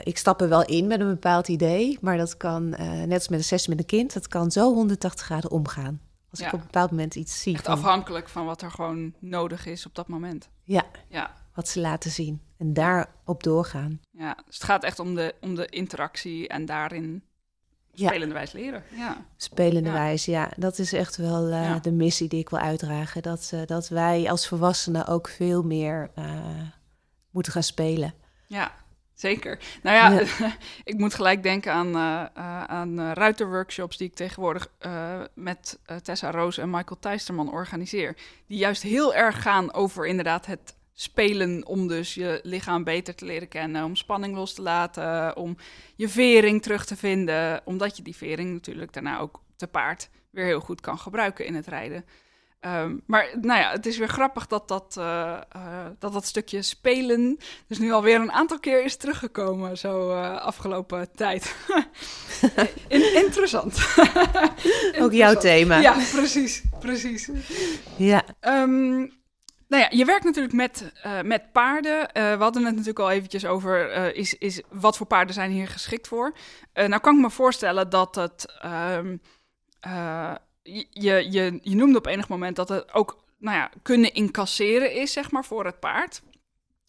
Ik stap er wel in met een bepaald idee, maar dat kan, net als met een sessie met een kind, dat kan zo 180 graden omgaan. Als Ja. ik op een bepaald moment iets zie Echt van afhankelijk van wat er gewoon nodig is op dat moment. ja, Ja. wat ze laten zien en daarop doorgaan. Ja, dus het gaat echt om de, om de interactie en daarin spelenderwijs leren. Ja. Spelende Ja. ja. Dat is echt wel eh, Ja. de missie die ik wil uitdragen. Dat, eh, dat wij als volwassenen ook veel meer eh, moeten gaan spelen. Ja, zeker. Nou ja, Ja. ik moet gelijk denken aan, eh uh, aan eh, ruiterworkshops die ik tegenwoordig eh, met eh, Tessa Roos en Michael Teisterman organiseer. Die juist heel erg gaan over inderdaad het spelen om dus je lichaam beter te leren kennen, om spanning los te laten, om je vering terug te vinden, omdat je die vering natuurlijk daarna ook te paard weer heel goed kan gebruiken in het rijden. Ehm, maar nou ja, het is weer grappig dat dat, eh, eh, dat dat stukje spelen dus nu alweer een aantal keer is teruggekomen, zo eh, afgelopen tijd. In- interessant. Ook jouw thema. Ja, precies, precies. ja. Ehm, nou ja, je werkt natuurlijk met, met paarden. We hadden het natuurlijk al eventjes over, is, is, wat voor paarden zijn hier geschikt voor? Nou kan ik me voorstellen dat het... ehm, eh, je, je, je noemde op enig moment dat het ook nou ja, kunnen incasseren is, zeg maar, voor het paard.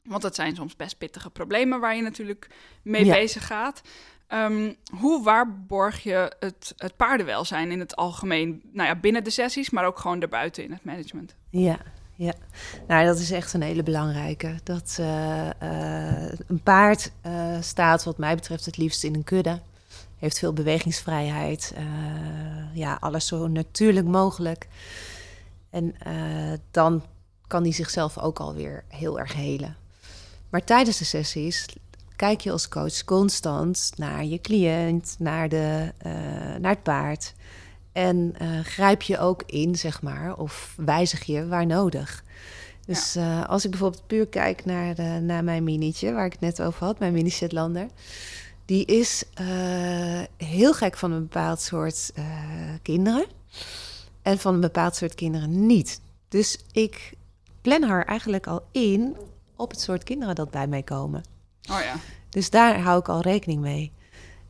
Want het zijn soms best pittige problemen waar je natuurlijk mee Ja. bezig gaat. Ehm, hoe waarborg je het, het paardenwelzijn in het algemeen? Nou ja, binnen de sessies, maar ook gewoon daarbuiten in het management. Ja, ja. Nou, dat is echt een hele belangrijke. Dat eh, eh, een paard eh, staat, wat mij betreft, het liefst in een kudde. Heeft veel bewegingsvrijheid. eh, ja, alles zo natuurlijk mogelijk. En eh, dan kan hij zichzelf ook alweer heel erg helen. Maar tijdens de sessies kijk je als coach constant naar je cliënt, naar, de, eh, naar het paard. En grijp je ook in, zeg maar, of wijzig je waar nodig. Dus als ik bijvoorbeeld puur kijk naar, de, naar mijn minietje, waar ik het net over had, mijn mini Shetlander. Die is eh, heel gek van een bepaald soort eh, kinderen. En van een bepaald soort kinderen niet. Dus ik plan haar eigenlijk al in op het soort kinderen dat bij mij komen. Oh ja, Dus daar hou ik al rekening mee.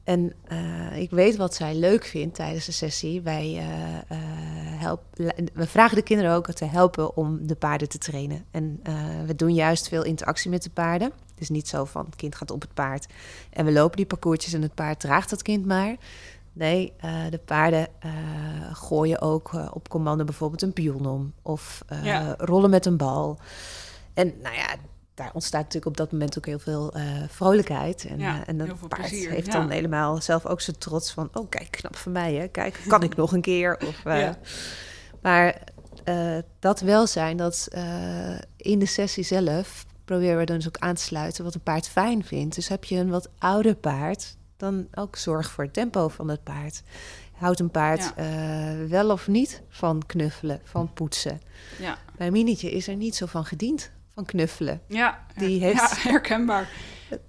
En eh, ik weet wat zij leuk vindt tijdens de sessie. Wij, help, we vragen de kinderen ook te helpen om de paarden te trainen. En we doen juist veel interactie met de paarden. Het is niet zo van het kind gaat op het paard en we lopen die parcoursjes en het paard draagt dat kind maar. Nee, eh, de paarden eh, gooien ook eh, op commando bijvoorbeeld een pion om. Of Ja. rollen met een bal. En nou ja, daar ontstaat natuurlijk op dat moment ook heel veel vrolijkheid. En, Ja, en dat paard plezier, heeft ja. dan helemaal zelf ook zijn trots van... oh, kijk, knap van mij, hè. Kijk, kan ik nog een keer? Of. Maar dat welzijn, dat in de sessie zelf... proberen we dan dus ook aan te sluiten wat een paard fijn vindt. Dus heb je een wat ouder paard... dan ook zorg voor het tempo van het paard. Houdt een paard Ja. eh, wel of niet van knuffelen, van poetsen? ja, Mijn minietje is er niet zo van gediend, van knuffelen. ja. Die heeft- ja, herkenbaar.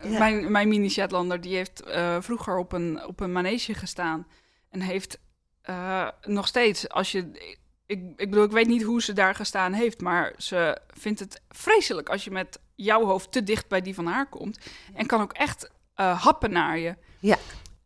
Ja. Mijn, mijn mini Shetlander die heeft eh, vroeger op een, op een manege gestaan. En heeft eh, nog steeds, als je... Ik, ik bedoel, ik weet niet hoe ze daar gestaan heeft, maar ze vindt het vreselijk als je met jouw hoofd te dicht bij die van haar komt. En kan ook echt eh, happen naar je. Ja.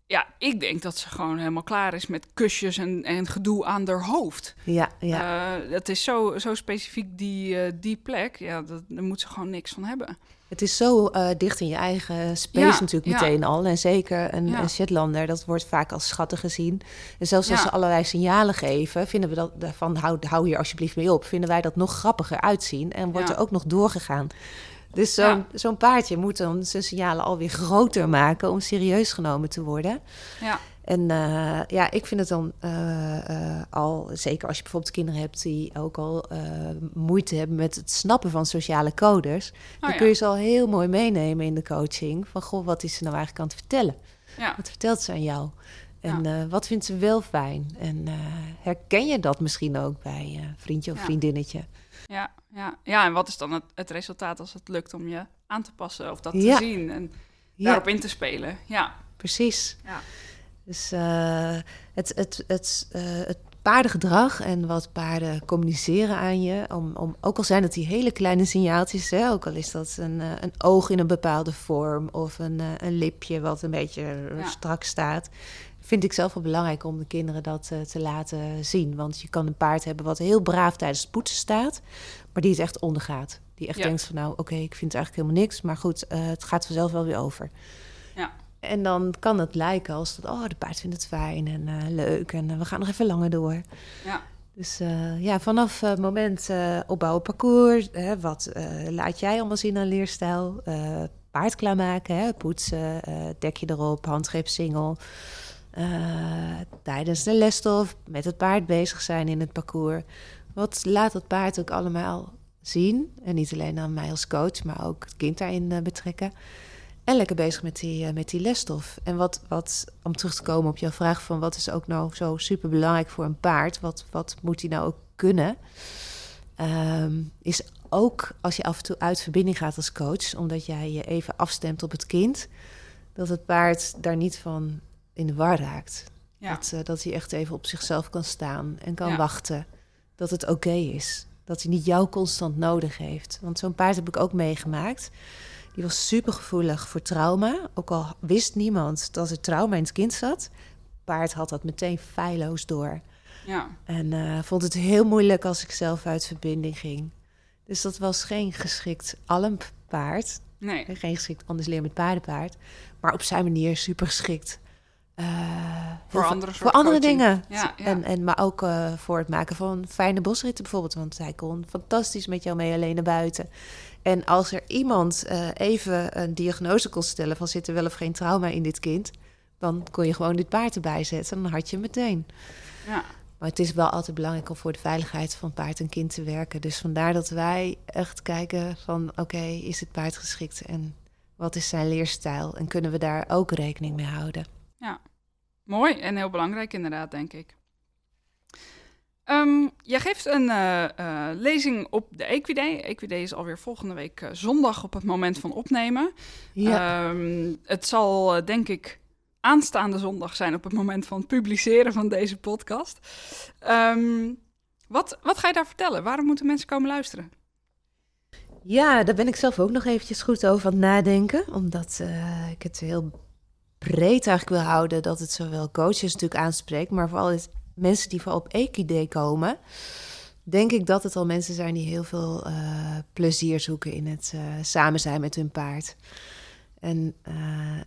ja, ik denk dat ze gewoon helemaal klaar is met kusjes en, en gedoe aan haar hoofd. Ja, ja. Uh, het is zo, zo specifiek die, uh, die plek. Ja, dat, daar moet ze gewoon niks van hebben. Het is zo uh, dicht in je eigen space ja, natuurlijk meteen ja. al. En zeker een, ja. een Shetlander, dat wordt vaak als schatten gezien. En zelfs als ze allerlei signalen geven, vinden we dat van hou, hou hier alsjeblieft mee op, vinden wij dat nog grappiger uitzien. En wordt er ook nog doorgegaan. Dus zo'n zo'n paardje moet dan zijn signalen alweer groter maken om serieus genomen te worden. Ja. En uh, ja, ik vind het dan uh, uh, al, zeker als je bijvoorbeeld kinderen hebt die ook al moeite hebben met het snappen van sociale codes, oh, dan ja. kun je ze al heel mooi meenemen in de coaching. Van goh, wat is ze nou eigenlijk aan het vertellen? Ja. Wat vertelt ze aan jou? En wat vindt ze wel fijn? En herken je dat misschien ook bij vriendje of vriendinnetje? Ja, ja. ja, en wat is dan het, het, resultaat als het lukt om je aan te passen of dat te zien en daarop in te spelen? Ja, precies. Ja. Dus uh, het, het, het, uh, het paardengedrag en wat paarden communiceren aan je, om, om, ook al zijn het die hele kleine signaaltjes, hè, ook al is dat een, uh, een oog in een bepaalde vorm of een, een lipje wat een beetje ja. strak staat, vind ik zelf wel belangrijk om de kinderen dat uh, te laten zien. Want je kan een paard hebben wat heel braaf tijdens het poetsen staat, maar die het echt ondergaat. Die echt Ja. denkt van nou, oké, ik vind eigenlijk helemaal niks, maar goed, uh, het gaat vanzelf wel weer over. Ja. En dan kan het lijken als dat, oh, de paard vindt het fijn en uh, leuk en we gaan nog even langer door. Ja. Dus ja, vanaf het moment opbouwen parcours, wat laat jij allemaal zien aan leerstijl? paard klaarmaken, hè, poetsen, dekje erop, handgreep single. Tijdens de lesstof met het paard bezig zijn in het parcours. Wat laat het paard ook allemaal zien? En niet alleen aan mij als coach, maar ook het kind daarin betrekken. En lekker bezig met die, uh, met die lesstof. En wat, wat, om terug te komen op jouw vraag van wat is ook nou zo super belangrijk voor een paard? Wat, wat moet hij nou ook kunnen? Um, is ook als je af en toe uit verbinding gaat als coach, omdat jij je even afstemt op het kind, dat het paard daar niet van in de war raakt. Ja. Dat, uh, dat hij echt even op zichzelf kan staan en kan Ja. wachten. Dat het oké is. Dat hij niet jou constant nodig heeft. Want zo'n paard heb ik ook meegemaakt. Die was super gevoelig voor trauma. Ook al wist niemand dat er trauma in het kind zat. Paard had dat meteen feilloos door. Ja. En uh, vond het heel moeilijk als ik zelf uit verbinding ging. Dus dat was geen geschikt almpaard. Nee. Geen geschikt anders leer met paardenpaard. Maar op zijn manier super geschikt. Uh, voor heel andere, voor andere coaching. dingen. Ja, ja. En, en, maar ook uh, voor het maken van fijne bosritten bijvoorbeeld. Want hij kon fantastisch met jou mee alleen naar buiten. En als er iemand uh, even een diagnose kon stellen van zit er wel of geen trauma in dit kind, dan kon je gewoon dit paard erbij zetten en dan had je hem meteen. Ja. Maar het is wel altijd belangrijk om voor de veiligheid van paard en kind te werken. Dus vandaar dat wij echt kijken van oké, okay, is het paard geschikt en wat is zijn leerstijl? En kunnen we daar ook rekening mee houden? Ja, mooi en heel belangrijk inderdaad, denk ik. Um, jij geeft een uh, uh, lezing op de Equiday. Equiday is alweer volgende week uh, zondag op het moment van opnemen. Ja. Um, het zal denk ik aanstaande zondag zijn op het moment van het publiceren van deze podcast. Um, wat, wat ga je daar vertellen? Waarom moeten mensen komen luisteren? Ja, daar ben ik zelf ook nog eventjes goed over aan het nadenken. Omdat ik het heel breed eigenlijk wil houden. Dat het zowel coaches natuurlijk aanspreekt, maar vooral het mensen die vooral op Equidee komen. Denk ik dat het al mensen zijn die heel veel uh, plezier zoeken in het uh, samen zijn met hun paard. En uh,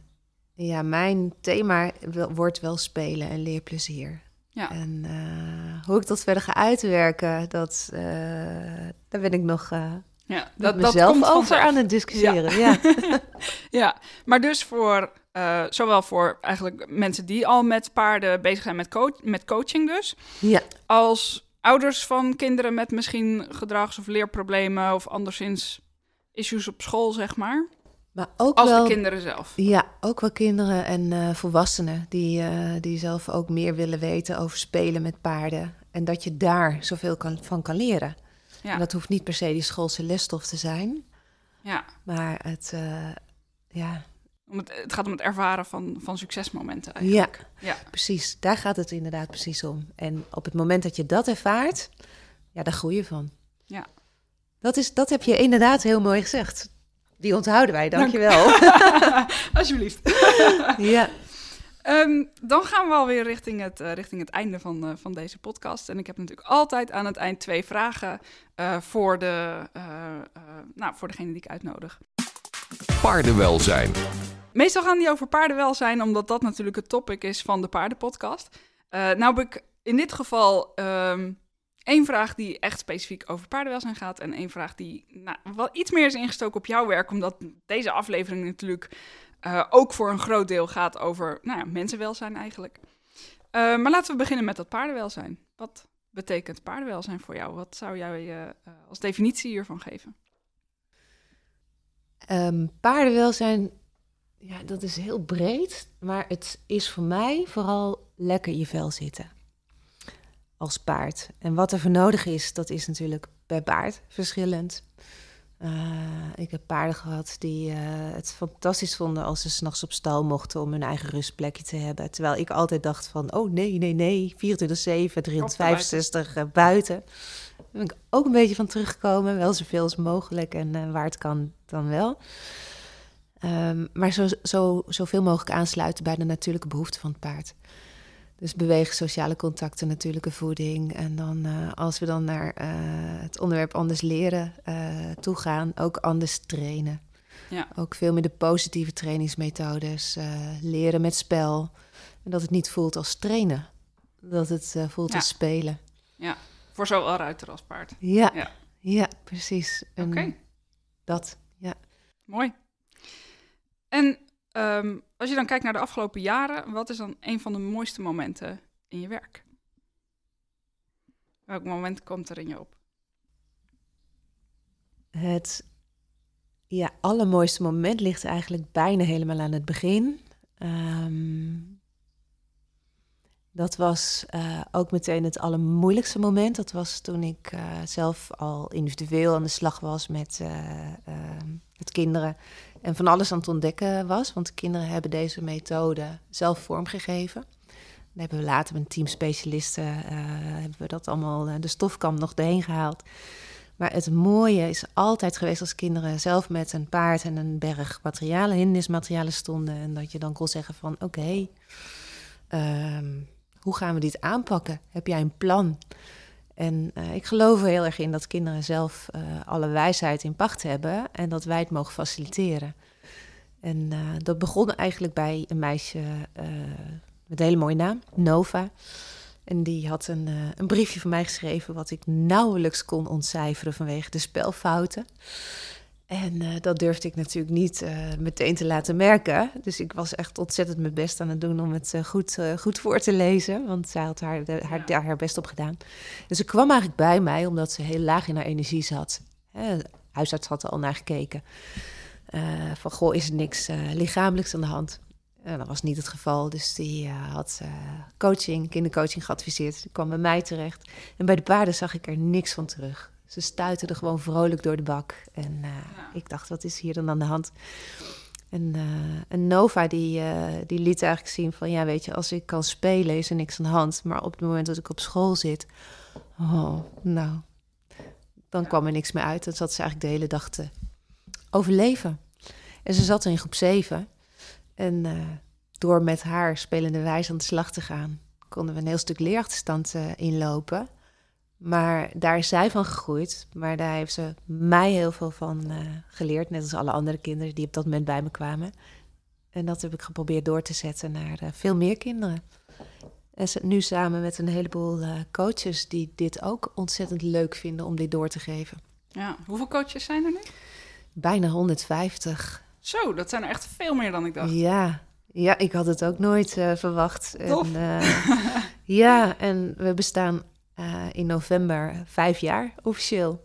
ja, mijn thema wordt wel spelen en leerplezier. Ja. En hoe ik dat verder ga uitwerken, dat, daar ben ik nog ja, dat, mezelf dat over vanzelf. aan het discussiëren. Ja, ja. ja. maar dus voor zowel voor eigenlijk mensen die al met paarden bezig zijn met, coach, met coaching dus, ja. als ouders van kinderen met misschien gedrags- of leerproblemen of anderszins issues op school, zeg maar. Maar ook Als wel, de kinderen zelf. Ja, ook wel kinderen en uh, volwassenen die, uh, die zelf ook meer willen weten over spelen met paarden. En dat je daar zoveel kan, van kan leren. Ja. En dat hoeft niet per se die schoolse lesstof te zijn. Ja. Maar het, uh, ja... Om het, het gaat om het ervaren van, van succesmomenten eigenlijk. Ja, ja, precies. Daar gaat het inderdaad precies om. En op het moment dat je dat ervaart, ja, daar groei je van. Ja. Dat, is, dat heb je inderdaad heel mooi gezegd. Die onthouden wij, dankjewel. Alsjeblieft. ja. Ehm, dan gaan we alweer richting het, eh, richting het einde van, eh, van deze podcast. En ik heb natuurlijk altijd aan het eind twee vragen eh, voor, de, nou, voor degene die ik uitnodig. Paardenwelzijn. Meestal gaan die over paardenwelzijn, omdat dat natuurlijk het topic is van de paardenpodcast. nou heb ik in dit geval ehm, één vraag die echt specifiek over paardenwelzijn gaat. En één vraag die nou, wel iets meer is ingestoken op jouw werk, omdat deze aflevering natuurlijk uh, ook voor een groot deel gaat over nou ja, mensenwelzijn eigenlijk. Uh, maar laten we beginnen met dat paardenwelzijn. Wat betekent paardenwelzijn voor jou? Wat zou jij als definitie hiervan geven? Um, paardenwelzijn, ja, dat is heel breed. Maar het is voor mij vooral lekker in je vel zitten. Als paard. En wat er voor nodig is, dat is natuurlijk per paard verschillend. Uh, ik heb paarden gehad die uh, het fantastisch vonden als ze s'nachts op stal mochten om hun eigen rustplekje te hebben. Terwijl ik altijd dacht van, oh nee, nee, nee, 24-7, 365 uh, buiten. Daar ben ik ook een beetje van teruggekomen, wel zoveel als mogelijk en uh, waar het kan dan wel. Um, maar zo, zo, zoveel mogelijk aansluiten bij de natuurlijke behoeften van het paard. Dus bewegen, sociale contacten, natuurlijke voeding. En dan uh, als we dan naar uh, het onderwerp anders leren uh, toe gaan, ook anders trainen. Ja. Ook veel meer de positieve trainingsmethodes. leren met spel. En dat het niet voelt als trainen. Dat het voelt ja. als spelen. Ja, voor zowel ruiter als paard. Ja, ja. ja precies. Oké. Dat, ja. Mooi. En Um, als je dan kijkt naar de afgelopen jaren, wat is dan een van de mooiste momenten in je werk? Welk moment komt er in je op? Het ja, allermooiste moment ligt eigenlijk bijna helemaal aan het begin. Um, dat was uh, ook meteen het allermoeilijkste moment. Dat was toen ik uh, zelf al individueel aan de slag was met, uh, kinderen en van alles aan het ontdekken was. Want de kinderen hebben deze methode zelf vormgegeven. Dan hebben we later met een team specialisten hebben we dat allemaal de stofkamp nog doorheen gehaald. Maar het mooie is altijd geweest als kinderen zelf met een paard en een berg materialen, hindernismaterialen stonden. En dat je dan kon zeggen van oké, um, hoe gaan we dit aanpakken? Heb jij een plan? En uh, ik geloof er heel erg in dat kinderen zelf uh, alle wijsheid in pacht hebben en dat wij het mogen faciliteren. En uh, dat begon eigenlijk bij een meisje met een hele mooie naam, Nova. En die had een, een briefje van mij geschreven wat ik nauwelijks kon ontcijferen vanwege de spelfouten. En uh, dat durfde ik natuurlijk niet uh, meteen te laten merken. Dus ik was echt ontzettend mijn best aan het doen om het uh, goed, goed voor te lezen. Want zij had haar, de, haar, ja. haar best op gedaan. Dus ze kwam eigenlijk bij mij omdat ze heel laag in haar energie zat. de huisarts had er al naar gekeken. van, goh, is er niks lichamelijks aan de hand? En dat was niet het geval. Dus die had coaching, kindercoaching geadviseerd. Die kwam bij mij terecht. En bij de paarden zag ik er niks van terug. Ze stuiterden gewoon vrolijk door de bak. En uh, ja. ik dacht, wat is hier dan aan de hand? En, uh, en Nova die, uh, die liet eigenlijk zien van... ja, weet je, als ik kan spelen is er niks aan de hand. Maar op het moment dat ik op school zit... oh, nou, dan kwam er niks meer uit. Dan zat ze eigenlijk de hele dag te overleven. En ze zat in groep 7. En door met haar spelende wijze aan de slag te gaan... konden we een heel stuk leerachterstand inlopen... Maar daar is zij van gegroeid. Maar daar heeft ze mij heel veel van uh, geleerd. Net als alle andere kinderen die op dat moment bij me kwamen. En dat heb ik geprobeerd door te zetten naar uh, veel meer kinderen. En ze, nu samen met een heleboel uh, coaches die dit ook ontzettend leuk vinden om dit door te geven. Ja, hoeveel coaches zijn er nu? Bijna 150. Zo, dat zijn er echt veel meer dan ik dacht. Ja, ja ik had het ook nooit verwacht. En, ja, en we bestaan uh, in november vijf jaar officieel.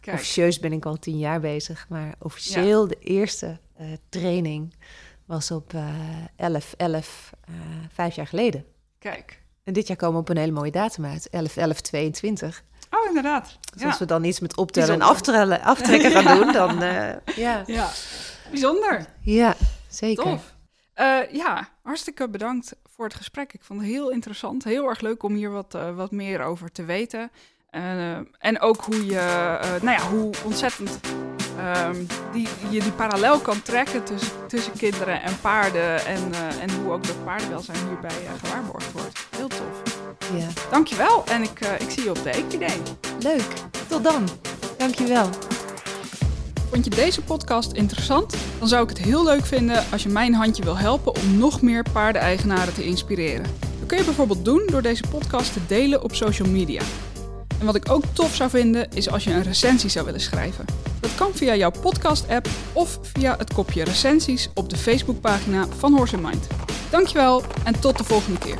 Kijk. Officieus ben ik al tien jaar bezig, maar officieel ja. de eerste uh, training was op uh, 11, 11, vijf jaar geleden. Kijk. En dit jaar komen we op een hele mooie datum uit, 11, 11, 22. Oh, inderdaad. Dus ja. als we dan iets met optellen en aftrekken, aftrekken gaan doen, dan ja. ja. Bijzonder. Ja, zeker. Tof. Ja, hartstikke bedankt voor het gesprek. Ik vond het heel interessant. Heel erg leuk om hier wat, uh, wat meer over te weten. Uh, en ook hoe je, uh, nou ja, hoe ontzettend um, die, je die parallel kan trekken tussen, tussen kinderen en paarden. En, en hoe ook dat paardenwelzijn hierbij gewaarborgd wordt. Heel tof. Ja. Dankjewel en ik, ik zie je op de EQD. Leuk, tot dan. Dankjewel. Vond je deze podcast interessant? Dan zou ik het heel leuk vinden als je mijn handje wil helpen om nog meer paardeneigenaren te inspireren. Dat kun je bijvoorbeeld doen door deze podcast te delen op social media. En wat ik ook tof zou vinden is als je een recensie zou willen schrijven. Dat kan via jouw podcast-app of via het kopje recensies op de Facebookpagina van Horse Mind. Dankjewel en tot de volgende keer.